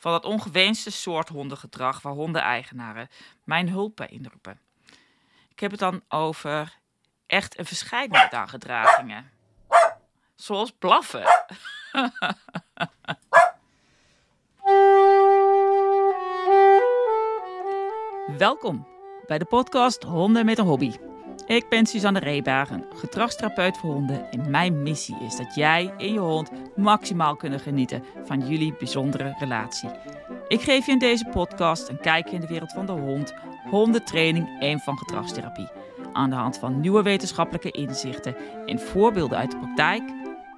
van dat ongewenste soort hondengedrag waar hondeneigenaren mijn hulp bij inroepen. Ik heb het dan over echt een verscheidenheid aan gedragingen. Zoals blaffen. Welkom bij de podcast Honden met een Hobby. Ik ben Suzanne Reebagen, gedragstherapeut voor honden. En mijn missie is dat jij en je hond maximaal kunnen genieten van jullie bijzondere relatie. Ik geef je in deze podcast een kijkje in de wereld van de hond, hondentraining en van gedragstherapie. Aan de hand van nieuwe wetenschappelijke inzichten en voorbeelden uit de praktijk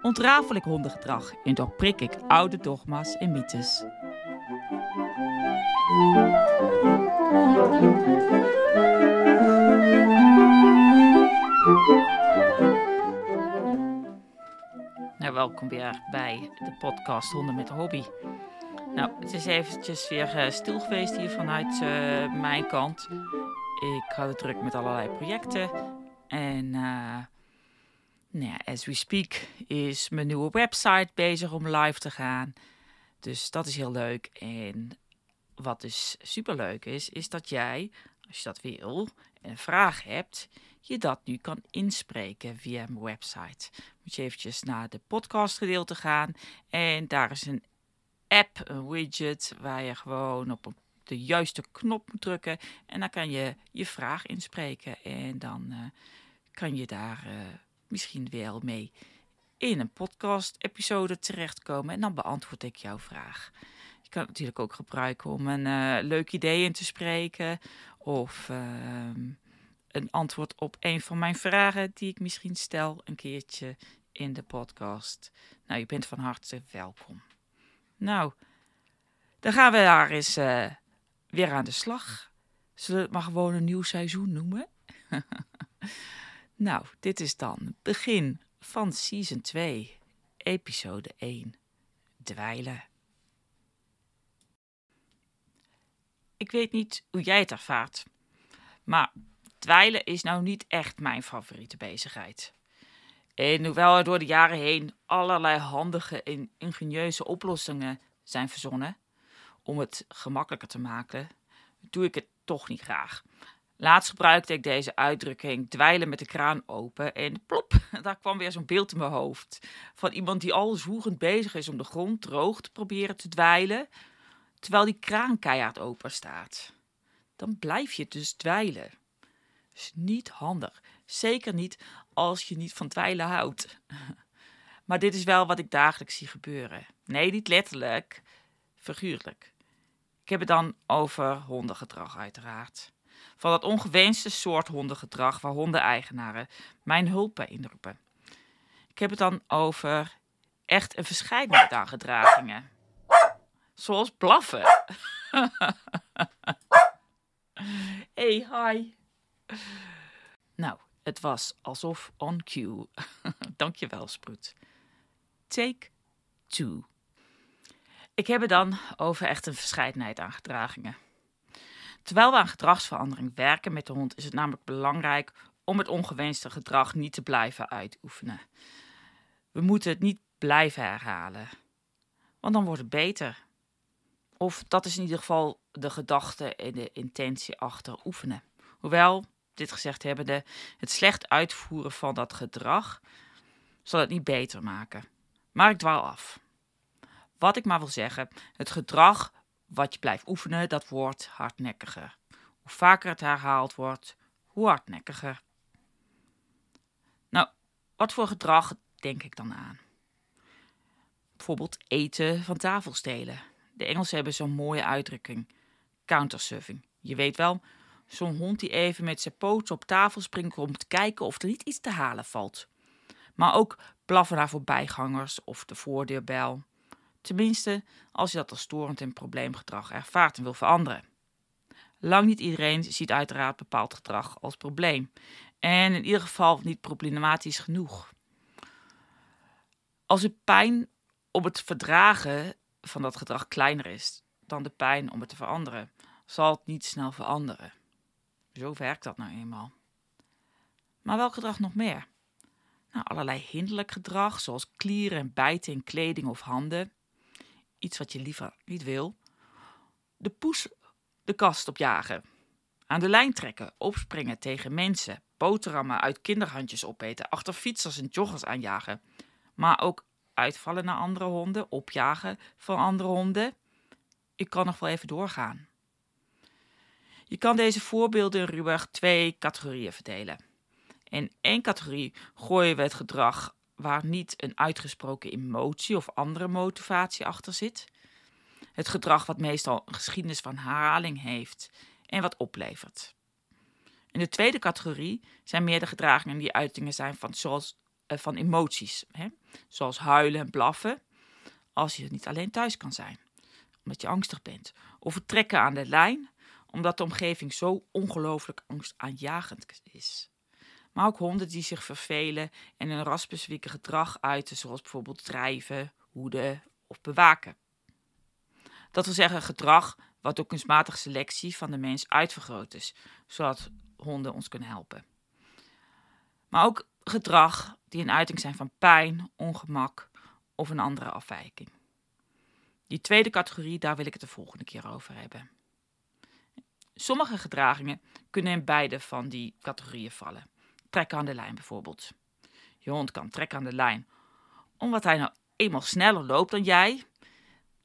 ontrafel ik hondengedrag en doorprik ik oude dogma's en mythes. Nou, welkom weer bij de podcast Honden met Hobby. Nou, het is eventjes weer uh, stil geweest hier vanuit uh, mijn kant. Ik had het druk met allerlei projecten. En uh, nou ja, as we speak is mijn nieuwe website bezig om live te gaan. Dus dat is heel leuk. En wat dus super leuk is, is dat jij, als je dat wil en een vraag hebt, je dat nu kan inspreken via mijn website. Moet je eventjes naar de podcastgedeelte gaan en daar is een app, een widget, waar je gewoon op de juiste knop moet drukken en dan kan je je vraag inspreken en dan uh, kan je daar uh, misschien wel mee in een podcast-episode terechtkomen en dan beantwoord ik jouw vraag. Kan het natuurlijk ook gebruiken om een uh, leuk idee in te spreken of ehm, een antwoord op een van mijn vragen die ik misschien stel een keertje in de podcast. Nou, je bent van harte welkom. Nou, dan gaan we daar eens uh, weer aan de slag. Zullen we het maar gewoon een nieuw seizoen noemen? nou, dit is dan begin van season 2, episode 1. Dweilen. Ik weet niet hoe jij het ervaart, maar dweilen is nou niet echt mijn favoriete bezigheid. En hoewel er door de jaren heen allerlei handige en ingenieuze oplossingen zijn verzonnen om het gemakkelijker te maken, doe ik het toch niet graag. Laatst gebruikte ik deze uitdrukking dweilen met de kraan open en plop, daar kwam weer zo'n beeld in mijn hoofd van iemand die al zwoegend bezig is om de grond droog te proberen te dweilen, terwijl die kraan keihard open staat. Dan blijf je dus dweilen. Is niet handig. Zeker niet als je niet van dweilen houdt. Maar dit is wel wat ik dagelijks zie gebeuren. Nee, niet letterlijk, figuurlijk. Ik heb het dan over hondengedrag, uiteraard. Van dat ongewenste soort hondengedrag waar hondeneigenaren mijn hulp bij inroepen. Ik heb het dan over echt een verscheidenheid aan gedragingen. Zoals blaffen. hey, hi. Nou, het was alsof on cue. Dankjewel, Sproet. Take two. Ik heb het dan over echt een verscheidenheid aan gedragingen. Terwijl we aan gedragsverandering werken met de hond, is het namelijk belangrijk om het ongewenste gedrag niet te blijven uitoefenen. We moeten het niet blijven herhalen, want dan wordt het beter. Of dat is in ieder geval de gedachte en de intentie achter oefenen. Hoewel, dit gezegd hebbende, het slecht uitvoeren van dat gedrag zal het niet beter maken. Maar ik dwaal af. Wat ik maar wil zeggen, het gedrag wat je blijft oefenen, dat wordt hardnekkiger. Hoe vaker het herhaald wordt, hoe hardnekkiger. Nou, wat voor gedrag denk ik dan aan? Bijvoorbeeld eten van tafel stelen. De Engelsen hebben zo'n mooie uitdrukking: countersurfing. Je weet wel, zo'n hond die even met zijn poten op tafel springt om te kijken of er niet iets te halen valt. Maar ook blaffen naar voorbijgangers of de voordeurbel. Tenminste, als je dat als storend en probleemgedrag ervaart en wil veranderen. Lang niet iedereen ziet uiteraard bepaald gedrag als probleem. En in ieder geval niet problematisch genoeg. Als de pijn om het verdragen van dat gedrag kleiner is dan de pijn om het te veranderen, zal het niet snel veranderen. Zo werkt dat nou eenmaal. Maar welk gedrag nog meer? Nou, allerlei hinderlijk gedrag, zoals klieren en bijten in kleding of handen. Iets wat je liever niet wil. de poes de kast opjagen. Aan de lijn trekken, opspringen tegen mensen, boterhammen uit kinderhandjes opeten, achter fietsers en joggers aanjagen. Maar ook uitvallen naar andere honden, opjagen van andere honden. Ik kan nog wel even doorgaan. Je kan deze voorbeelden ruwweg twee categorieën verdelen. In één categorie gooien we het gedrag waar niet een uitgesproken emotie of andere motivatie achter zit. Het gedrag wat meestal een geschiedenis van herhaling heeft en wat oplevert. In de tweede categorie zijn meer de gedragingen die uitingen zijn van, zoals, van emoties, hè? zoals huilen en blaffen, als je niet alleen thuis kan zijn, omdat je angstig bent, of het trekken aan de lijn, omdat de omgeving zo ongelooflijk angstaanjagend is. Maar ook honden die zich vervelen en een rasspecifieke gedrag uiten, zoals bijvoorbeeld drijven, hoeden of bewaken. Dat wil zeggen gedrag wat door kunstmatige selectie van de mens uitvergroot is, zodat honden ons kunnen helpen. Maar ook gedrag die een uiting zijn van pijn, ongemak of een andere afwijking. Die tweede categorie, daar wil ik het de volgende keer over hebben. Sommige gedragingen kunnen in beide van die categorieën vallen. Trekken aan de lijn bijvoorbeeld. Je hond kan trekken aan de lijn omdat hij nou eenmaal sneller loopt dan jij,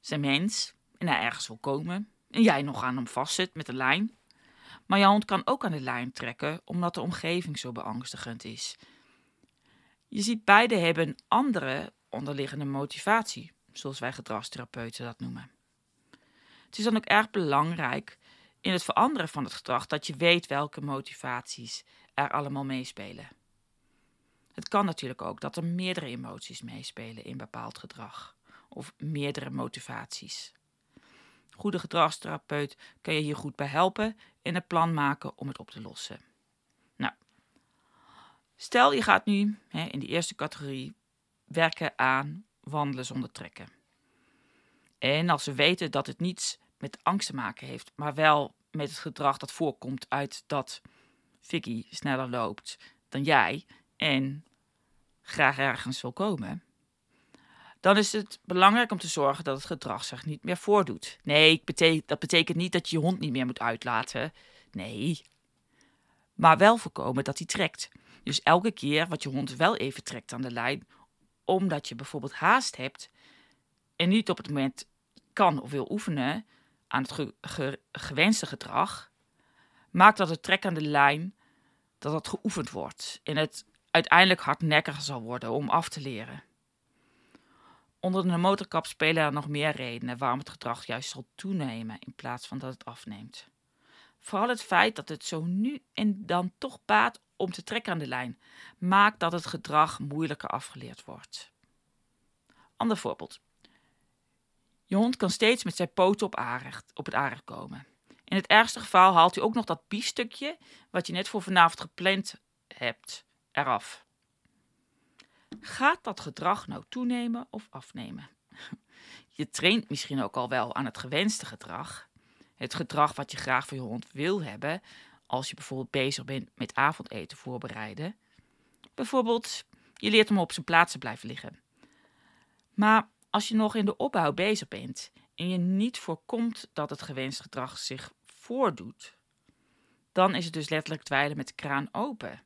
zijn mens, en hij ergens wil komen, en jij nog aan hem vastzit met de lijn. Maar je hond kan ook aan de lijn trekken omdat de omgeving zo beangstigend is. Je ziet, beide hebben een andere onderliggende motivatie, zoals wij gedragstherapeuten dat noemen. Het is dan ook erg belangrijk in het veranderen van het gedrag dat je weet welke motivaties er allemaal meespelen. Het kan natuurlijk ook dat er meerdere emoties meespelen in bepaald gedrag of meerdere motivaties. Goede gedragstherapeut kan je hier goed bij helpen en een plan maken om het op te lossen. Stel je gaat nu hè, in de eerste categorie werken aan wandelen zonder trekken. En als we weten dat het niets met angst te maken heeft, maar wel met het gedrag dat voorkomt uit dat Vicky sneller loopt dan jij en graag ergens wil komen, dan is het belangrijk om te zorgen dat het gedrag zich niet meer voordoet. Nee, dat betekent niet dat je je hond niet meer moet uitlaten. Nee. Maar wel voorkomen dat hij trekt. Dus elke keer wat je hond wel even trekt aan de lijn, omdat je bijvoorbeeld haast hebt en niet op het moment kan of wil oefenen aan het gewenste gedrag, maakt dat het trek aan de lijn dat dat geoefend wordt en het uiteindelijk hardnekkiger zal worden om af te leren. Onder de motorkap spelen er nog meer redenen waarom het gedrag juist zal toenemen in plaats van dat het afneemt. Vooral het feit dat het zo nu en dan toch baat om te trekken aan de lijn, maakt dat het gedrag moeilijker afgeleerd wordt. Ander voorbeeld. Je hond kan steeds met zijn poten op, op het aardig komen. In het ergste geval haalt hij ook nog dat biefstukje wat je net voor vanavond gepland hebt eraf. Gaat dat gedrag nou toenemen of afnemen? Je traint misschien ook al wel aan het gewenste gedrag. Het gedrag wat je graag voor je hond wil hebben als je bijvoorbeeld bezig bent met avondeten voorbereiden. Bijvoorbeeld, je leert hem op zijn plaats te blijven liggen. Maar als je nog in de opbouw bezig bent en je niet voorkomt dat het gewenste gedrag zich voordoet, dan is het dus letterlijk dweilen met de kraan open.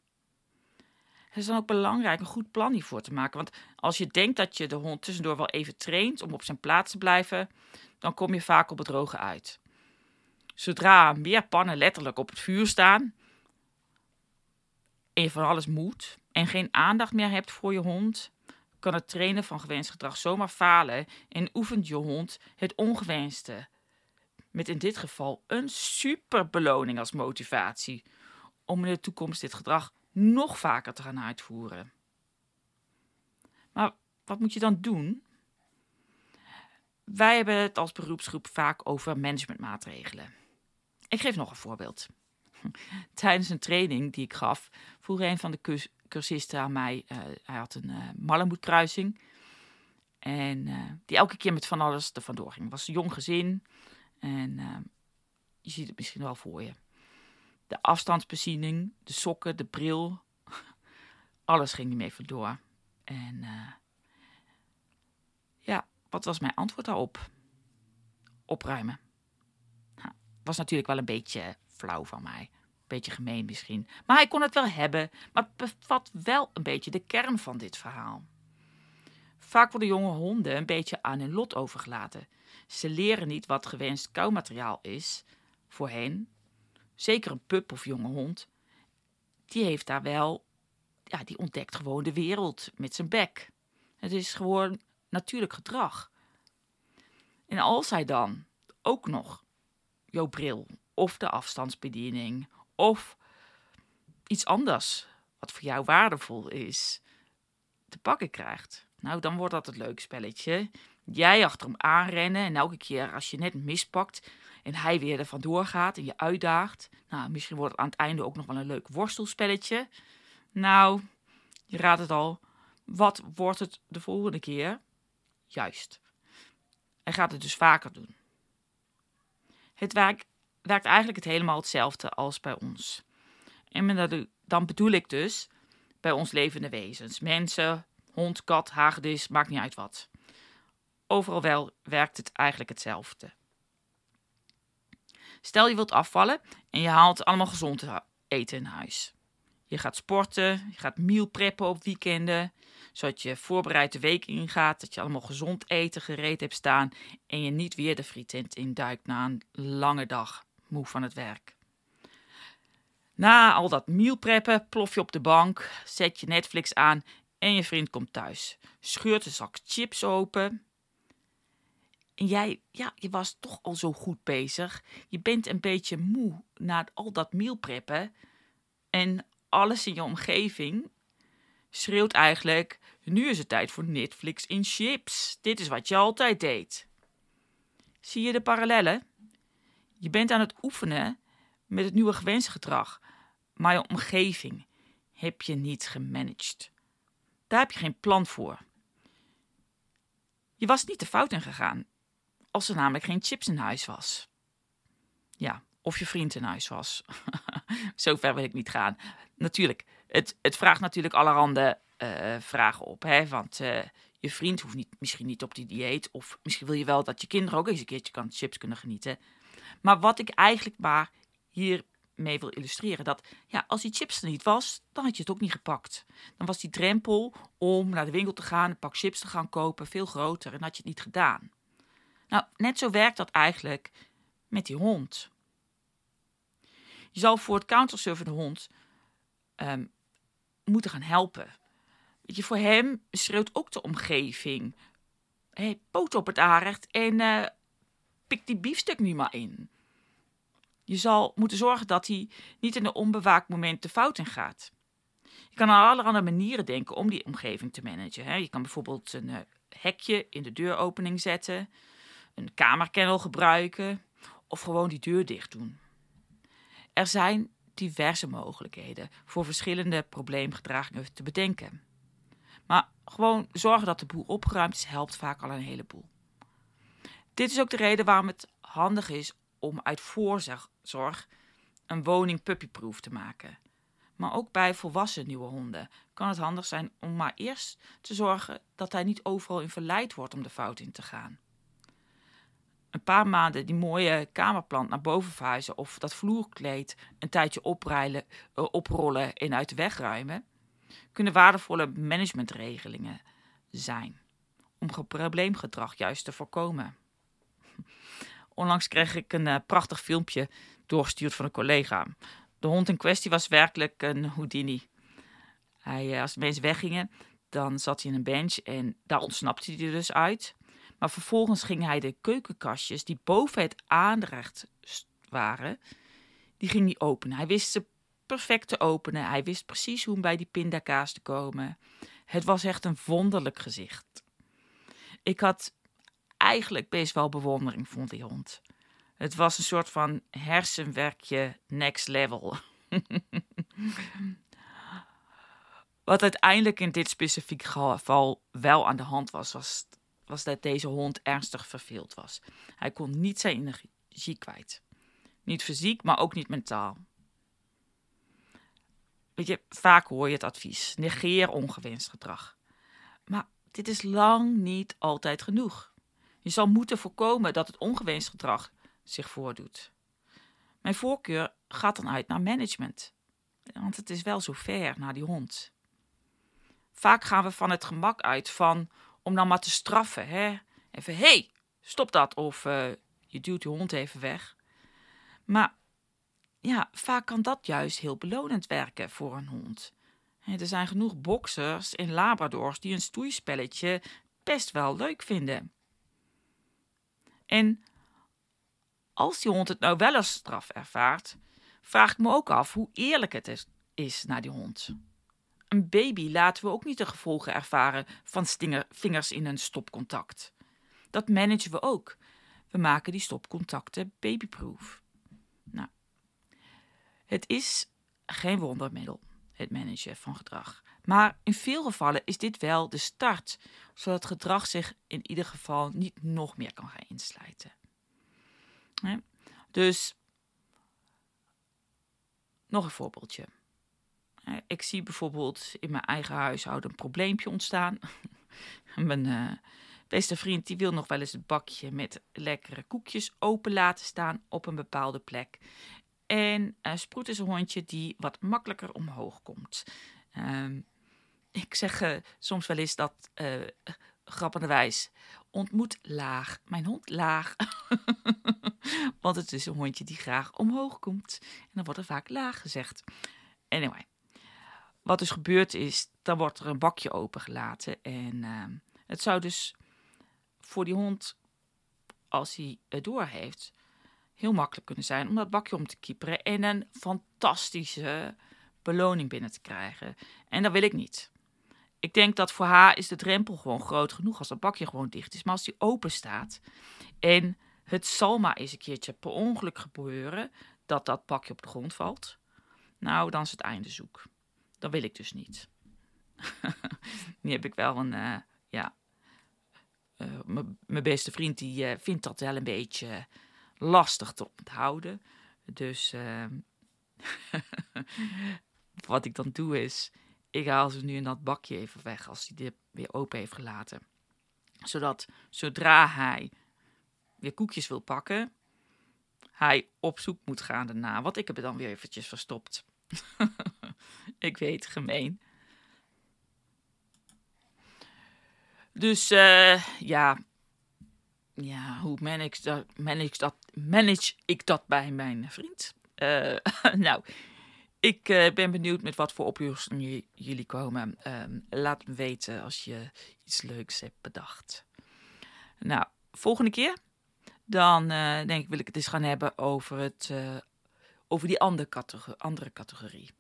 Het is dan ook belangrijk een goed plan hiervoor te maken. Want als je denkt dat je de hond tussendoor wel even traint om op zijn plaats te blijven, dan kom je vaak op het droge uit. Zodra meer pannen letterlijk op het vuur staan en je van alles moet en geen aandacht meer hebt voor je hond, kan het trainen van gewenst gedrag zomaar falen en oefent je hond het ongewenste. Met in dit geval een super beloning als motivatie om in de toekomst dit gedrag nog vaker te gaan uitvoeren. Maar wat moet je dan doen? Wij hebben het als beroepsgroep vaak over managementmaatregelen. Ik geef nog een voorbeeld. Tijdens een training die ik gaf, vroeg een van de cursisten aan mij, uh, hij had een uh. En uh, die elke keer met van alles er vandoor ging. Het was een jong gezin. En je ziet het misschien wel voor je de afstandsbeziening, de sokken, de bril. Alles ging mee vandoor. En ja, wat was mijn antwoord daarop? Opruimen. Was natuurlijk wel een beetje flauw van mij. Beetje gemeen misschien. Maar hij kon het wel hebben, maar het bevat wel een beetje de kern van dit verhaal. Vaak worden jonge honden een beetje aan hun lot overgelaten. Ze leren niet wat gewenst koumateriaal is voor hen. Zeker een pup of jonge hond. Die heeft daar wel, ja, die ontdekt gewoon de wereld met zijn bek. Het is gewoon natuurlijk gedrag. En als hij dan ook nog jouw bril of de afstandsbediening of iets anders wat voor jou waardevol is te pakken krijgt, nou dan wordt dat het leuk spelletje. Jij achter hem aanrennen en elke keer als je net mispakt en hij weer er vandoor gaat en je uitdaagt, nou misschien wordt het aan het einde ook nog wel een leuk worstelspelletje. Nou, je raadt het al. Wat wordt het de volgende keer? Juist. Hij gaat het dus vaker doen. Het werkt, werkt eigenlijk het helemaal hetzelfde als bij ons. En dan bedoel ik dus bij ons levende wezens. Mensen, hond, kat, hagedis, maakt niet uit wat. Overal wel werkt het eigenlijk hetzelfde. Stel je wilt afvallen en je haalt allemaal gezond eten in huis. Je gaat sporten, je gaat meal preppen op weekenden, zodat je voorbereid de week ingaat, dat je allemaal gezond eten gereed hebt staan en je niet weer de frietent induikt na een lange dag, moe van het werk. Na al dat meal preppen plof je op de bank, zet je Netflix aan en je vriend komt thuis. Scheurt een zak chips open. En jij, ja, je was toch al zo goed bezig. Je bent een beetje moe na al dat meal preppen. En alles in je omgeving schreeuwt eigenlijk: nu is het tijd voor Netflix in chips. Dit is wat je altijd deed. Zie je de parallellen? Je bent aan het oefenen met het nieuwe gewensgedrag, maar je omgeving heb je niet gemanaged. Daar heb je geen plan voor. Je was niet de fout in gegaan, als er namelijk geen chips in huis was. Ja, of je vriend in huis was. Zo ver wil ik niet gaan. Natuurlijk, het, het vraagt natuurlijk allerhande uh, vragen op. Hè? Want uh, je vriend hoeft niet, misschien niet op die dieet. Of misschien wil je wel dat je kinderen ook eens een keertje kan chips kunnen genieten. Maar wat ik eigenlijk maar hiermee wil illustreren. Dat ja, als die chips er niet was, dan had je het ook niet gepakt. Dan was die drempel om naar de winkel te gaan, een pak chips te gaan kopen, veel groter. En had je het niet gedaan. Nou, net zo werkt dat eigenlijk met die hond. Je zal voor het countersurfende hond um, moeten gaan helpen. Weet je, voor hem schreeuwt ook de omgeving. Hey, poot op het aanrecht en uh, pik die biefstuk nu maar in. Je zal moeten zorgen dat hij niet in een onbewaakt moment de fout in gaat. Je kan aan allerhande manieren denken om die omgeving te managen. Hè. Je kan bijvoorbeeld een uh, hekje in de deuropening zetten, een kamerkennel gebruiken of gewoon die deur dicht doen. Er zijn diverse mogelijkheden voor verschillende probleemgedragingen te bedenken. Maar gewoon zorgen dat de boel opgeruimd is, helpt vaak al een heleboel. Dit is ook de reden waarom het handig is om uit voorzorg een woning puppyproof te maken. Maar ook bij volwassen nieuwe honden kan het handig zijn om maar eerst te zorgen dat hij niet overal in verleid wordt om de fout in te gaan een paar maanden die mooie kamerplant naar boven verhuizen of dat vloerkleed een tijdje oprijlen, uh, oprollen en uit de weg ruimen, kunnen waardevolle managementregelingen zijn om probleemgedrag juist te voorkomen. Onlangs kreeg ik een uh, prachtig filmpje doorgestuurd van een collega. De hond in kwestie was werkelijk een Houdini. Hij, uh, als de mensen weggingen, dan zat hij in een bench en daar ontsnapte hij dus uit. Maar vervolgens ging hij de keukenkastjes die boven het aanrecht waren, die ging hij openen. Hij wist ze perfect te openen. Hij wist precies hoe bij die pindakaas te komen. Het was echt een wonderlijk gezicht. Ik had eigenlijk best wel bewondering voor die hond. Het was een soort van hersenwerkje next level. Wat uiteindelijk in dit specifieke geval wel aan de hand was, was was dat deze hond ernstig verveeld was. Hij kon niet zijn energie kwijt. Niet fysiek, maar ook niet mentaal. Weet je, vaak hoor je het advies: negeer ongewenst gedrag. Maar dit is lang niet altijd genoeg. Je zal moeten voorkomen dat het ongewenst gedrag zich voordoet. Mijn voorkeur gaat dan uit naar management. Want het is wel zo ver naar die hond. Vaak gaan we van het gemak uit van om dan maar te straffen. Hè? Even, hé, hey, stop dat. Of uh, je duwt je hond even weg. Maar ja, vaak kan dat juist heel belonend werken voor een hond. Er zijn genoeg boksers en labradors die een stoeispelletje best wel leuk vinden. En als die hond het nou wel als straf ervaart, vraag ik me ook af hoe eerlijk het is naar die hond. Een baby laten we ook niet de gevolgen ervaren van stinger, vingers in een stopcontact. Dat managen we ook. We maken die stopcontacten babyproof. Nou, het is geen wondermiddel, het managen van gedrag. Maar in veel gevallen is dit wel de start, zodat gedrag zich in ieder geval niet nog meer kan gaan insluiten. Dus nog een voorbeeldje. Ik zie bijvoorbeeld in mijn eigen huishouden een probleempje ontstaan. mijn uh, beste vriend die wil nog wel eens het bakje met lekkere koekjes open laten staan op een bepaalde plek. En uh, Sproet is een hondje die wat makkelijker omhoog komt. Ehm, ik zeg soms wel eens dat, uh, grappenderwijs, ontmoet laag. Mijn hond laag. Want het is een hondje die graag omhoog komt. En dan wordt er vaak laag gezegd. Anyway. Wat dus gebeurd is, dan wordt er een bakje opengelaten. En uh, het zou dus voor die hond, als hij het door heeft, heel makkelijk kunnen zijn om dat bakje om te kieperen en een fantastische beloning binnen te krijgen. En dat wil ik niet. Ik denk dat voor haar is de drempel gewoon groot genoeg als dat bakje gewoon dicht is. Maar als die open staat en het zal maar eens een keertje per ongeluk gebeuren dat dat bakje op de grond valt. Nou, dan is het einde zoek. Dat wil ik dus niet. nu heb ik wel een, uh, ja, uh, mijn beste vriend die uh, vindt dat wel een beetje lastig te onthouden. Dus ehm, wat ik dan doe is, ik haal ze nu in dat bakje even weg als hij dit weer open heeft gelaten. Zodat zodra hij weer koekjes wil pakken, hij op zoek moet gaan daarna. Want ik heb het dan weer eventjes verstopt. ik weet, gemeen. Dus uh, ja, ja, hoe manage, dat, manage, dat, manage ik dat bij mijn vriend? Uh, nou, ik uh, ben benieuwd met wat voor oplossingen jullie komen. Uh, laat me weten als je iets leuks hebt bedacht. Nou, volgende keer dan denk ik wil ik het eens gaan hebben over, het, over die andere. Andere categorie.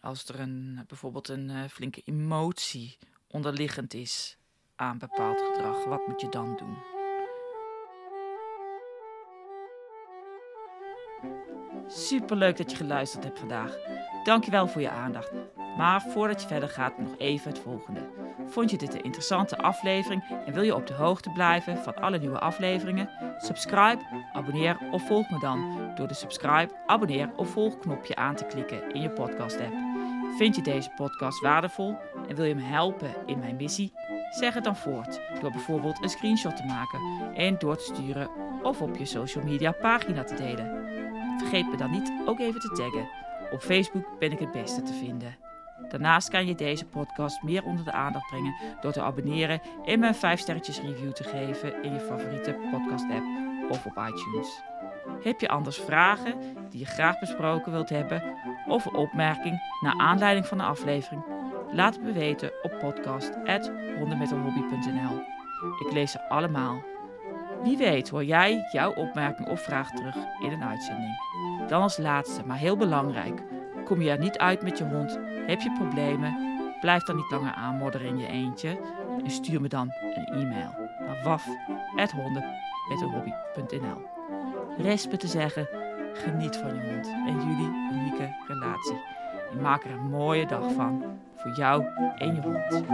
Als er een, bijvoorbeeld een uh, flinke emotie onderliggend is aan bepaald gedrag, wat moet je dan doen? Super leuk dat je geluisterd hebt vandaag. Dankjewel voor je aandacht. Maar voordat je verder gaat, nog even het volgende. Vond je dit een interessante aflevering en wil je op de hoogte blijven van alle nieuwe afleveringen? Subscribe, abonneer of volg me dan door de subscribe, abonneer of volg knopje aan te klikken in je podcast app. Vind je deze podcast waardevol en wil je me helpen in mijn missie? Zeg het dan voort door bijvoorbeeld een screenshot te maken en door te sturen of op je social media pagina te delen. Vergeet me dan niet ook even te taggen. Op Facebook ben ik het beste te vinden. Daarnaast kan je deze podcast meer onder de aandacht brengen door te abonneren en me een 5 sterretjes review te geven in je favoriete podcast app of op iTunes. Heb je anders vragen die je graag besproken wilt hebben of een opmerking naar aanleiding van de aflevering? Laat het me weten op podcast@hondenmetalhobby.nl. Ik lees ze allemaal. Wie weet hoor jij jouw opmerking of vraag terug in een uitzending. Dan als laatste, maar heel belangrijk. Kom je er niet uit met je hond? Heb je problemen? Blijf dan niet langer aanmodderen in je eentje en stuur me dan een e-mail naar waf.honden.nl. Rest me te zeggen, geniet van je hond en jullie unieke relatie. En maak er een mooie dag van voor jou en je hond. Doei!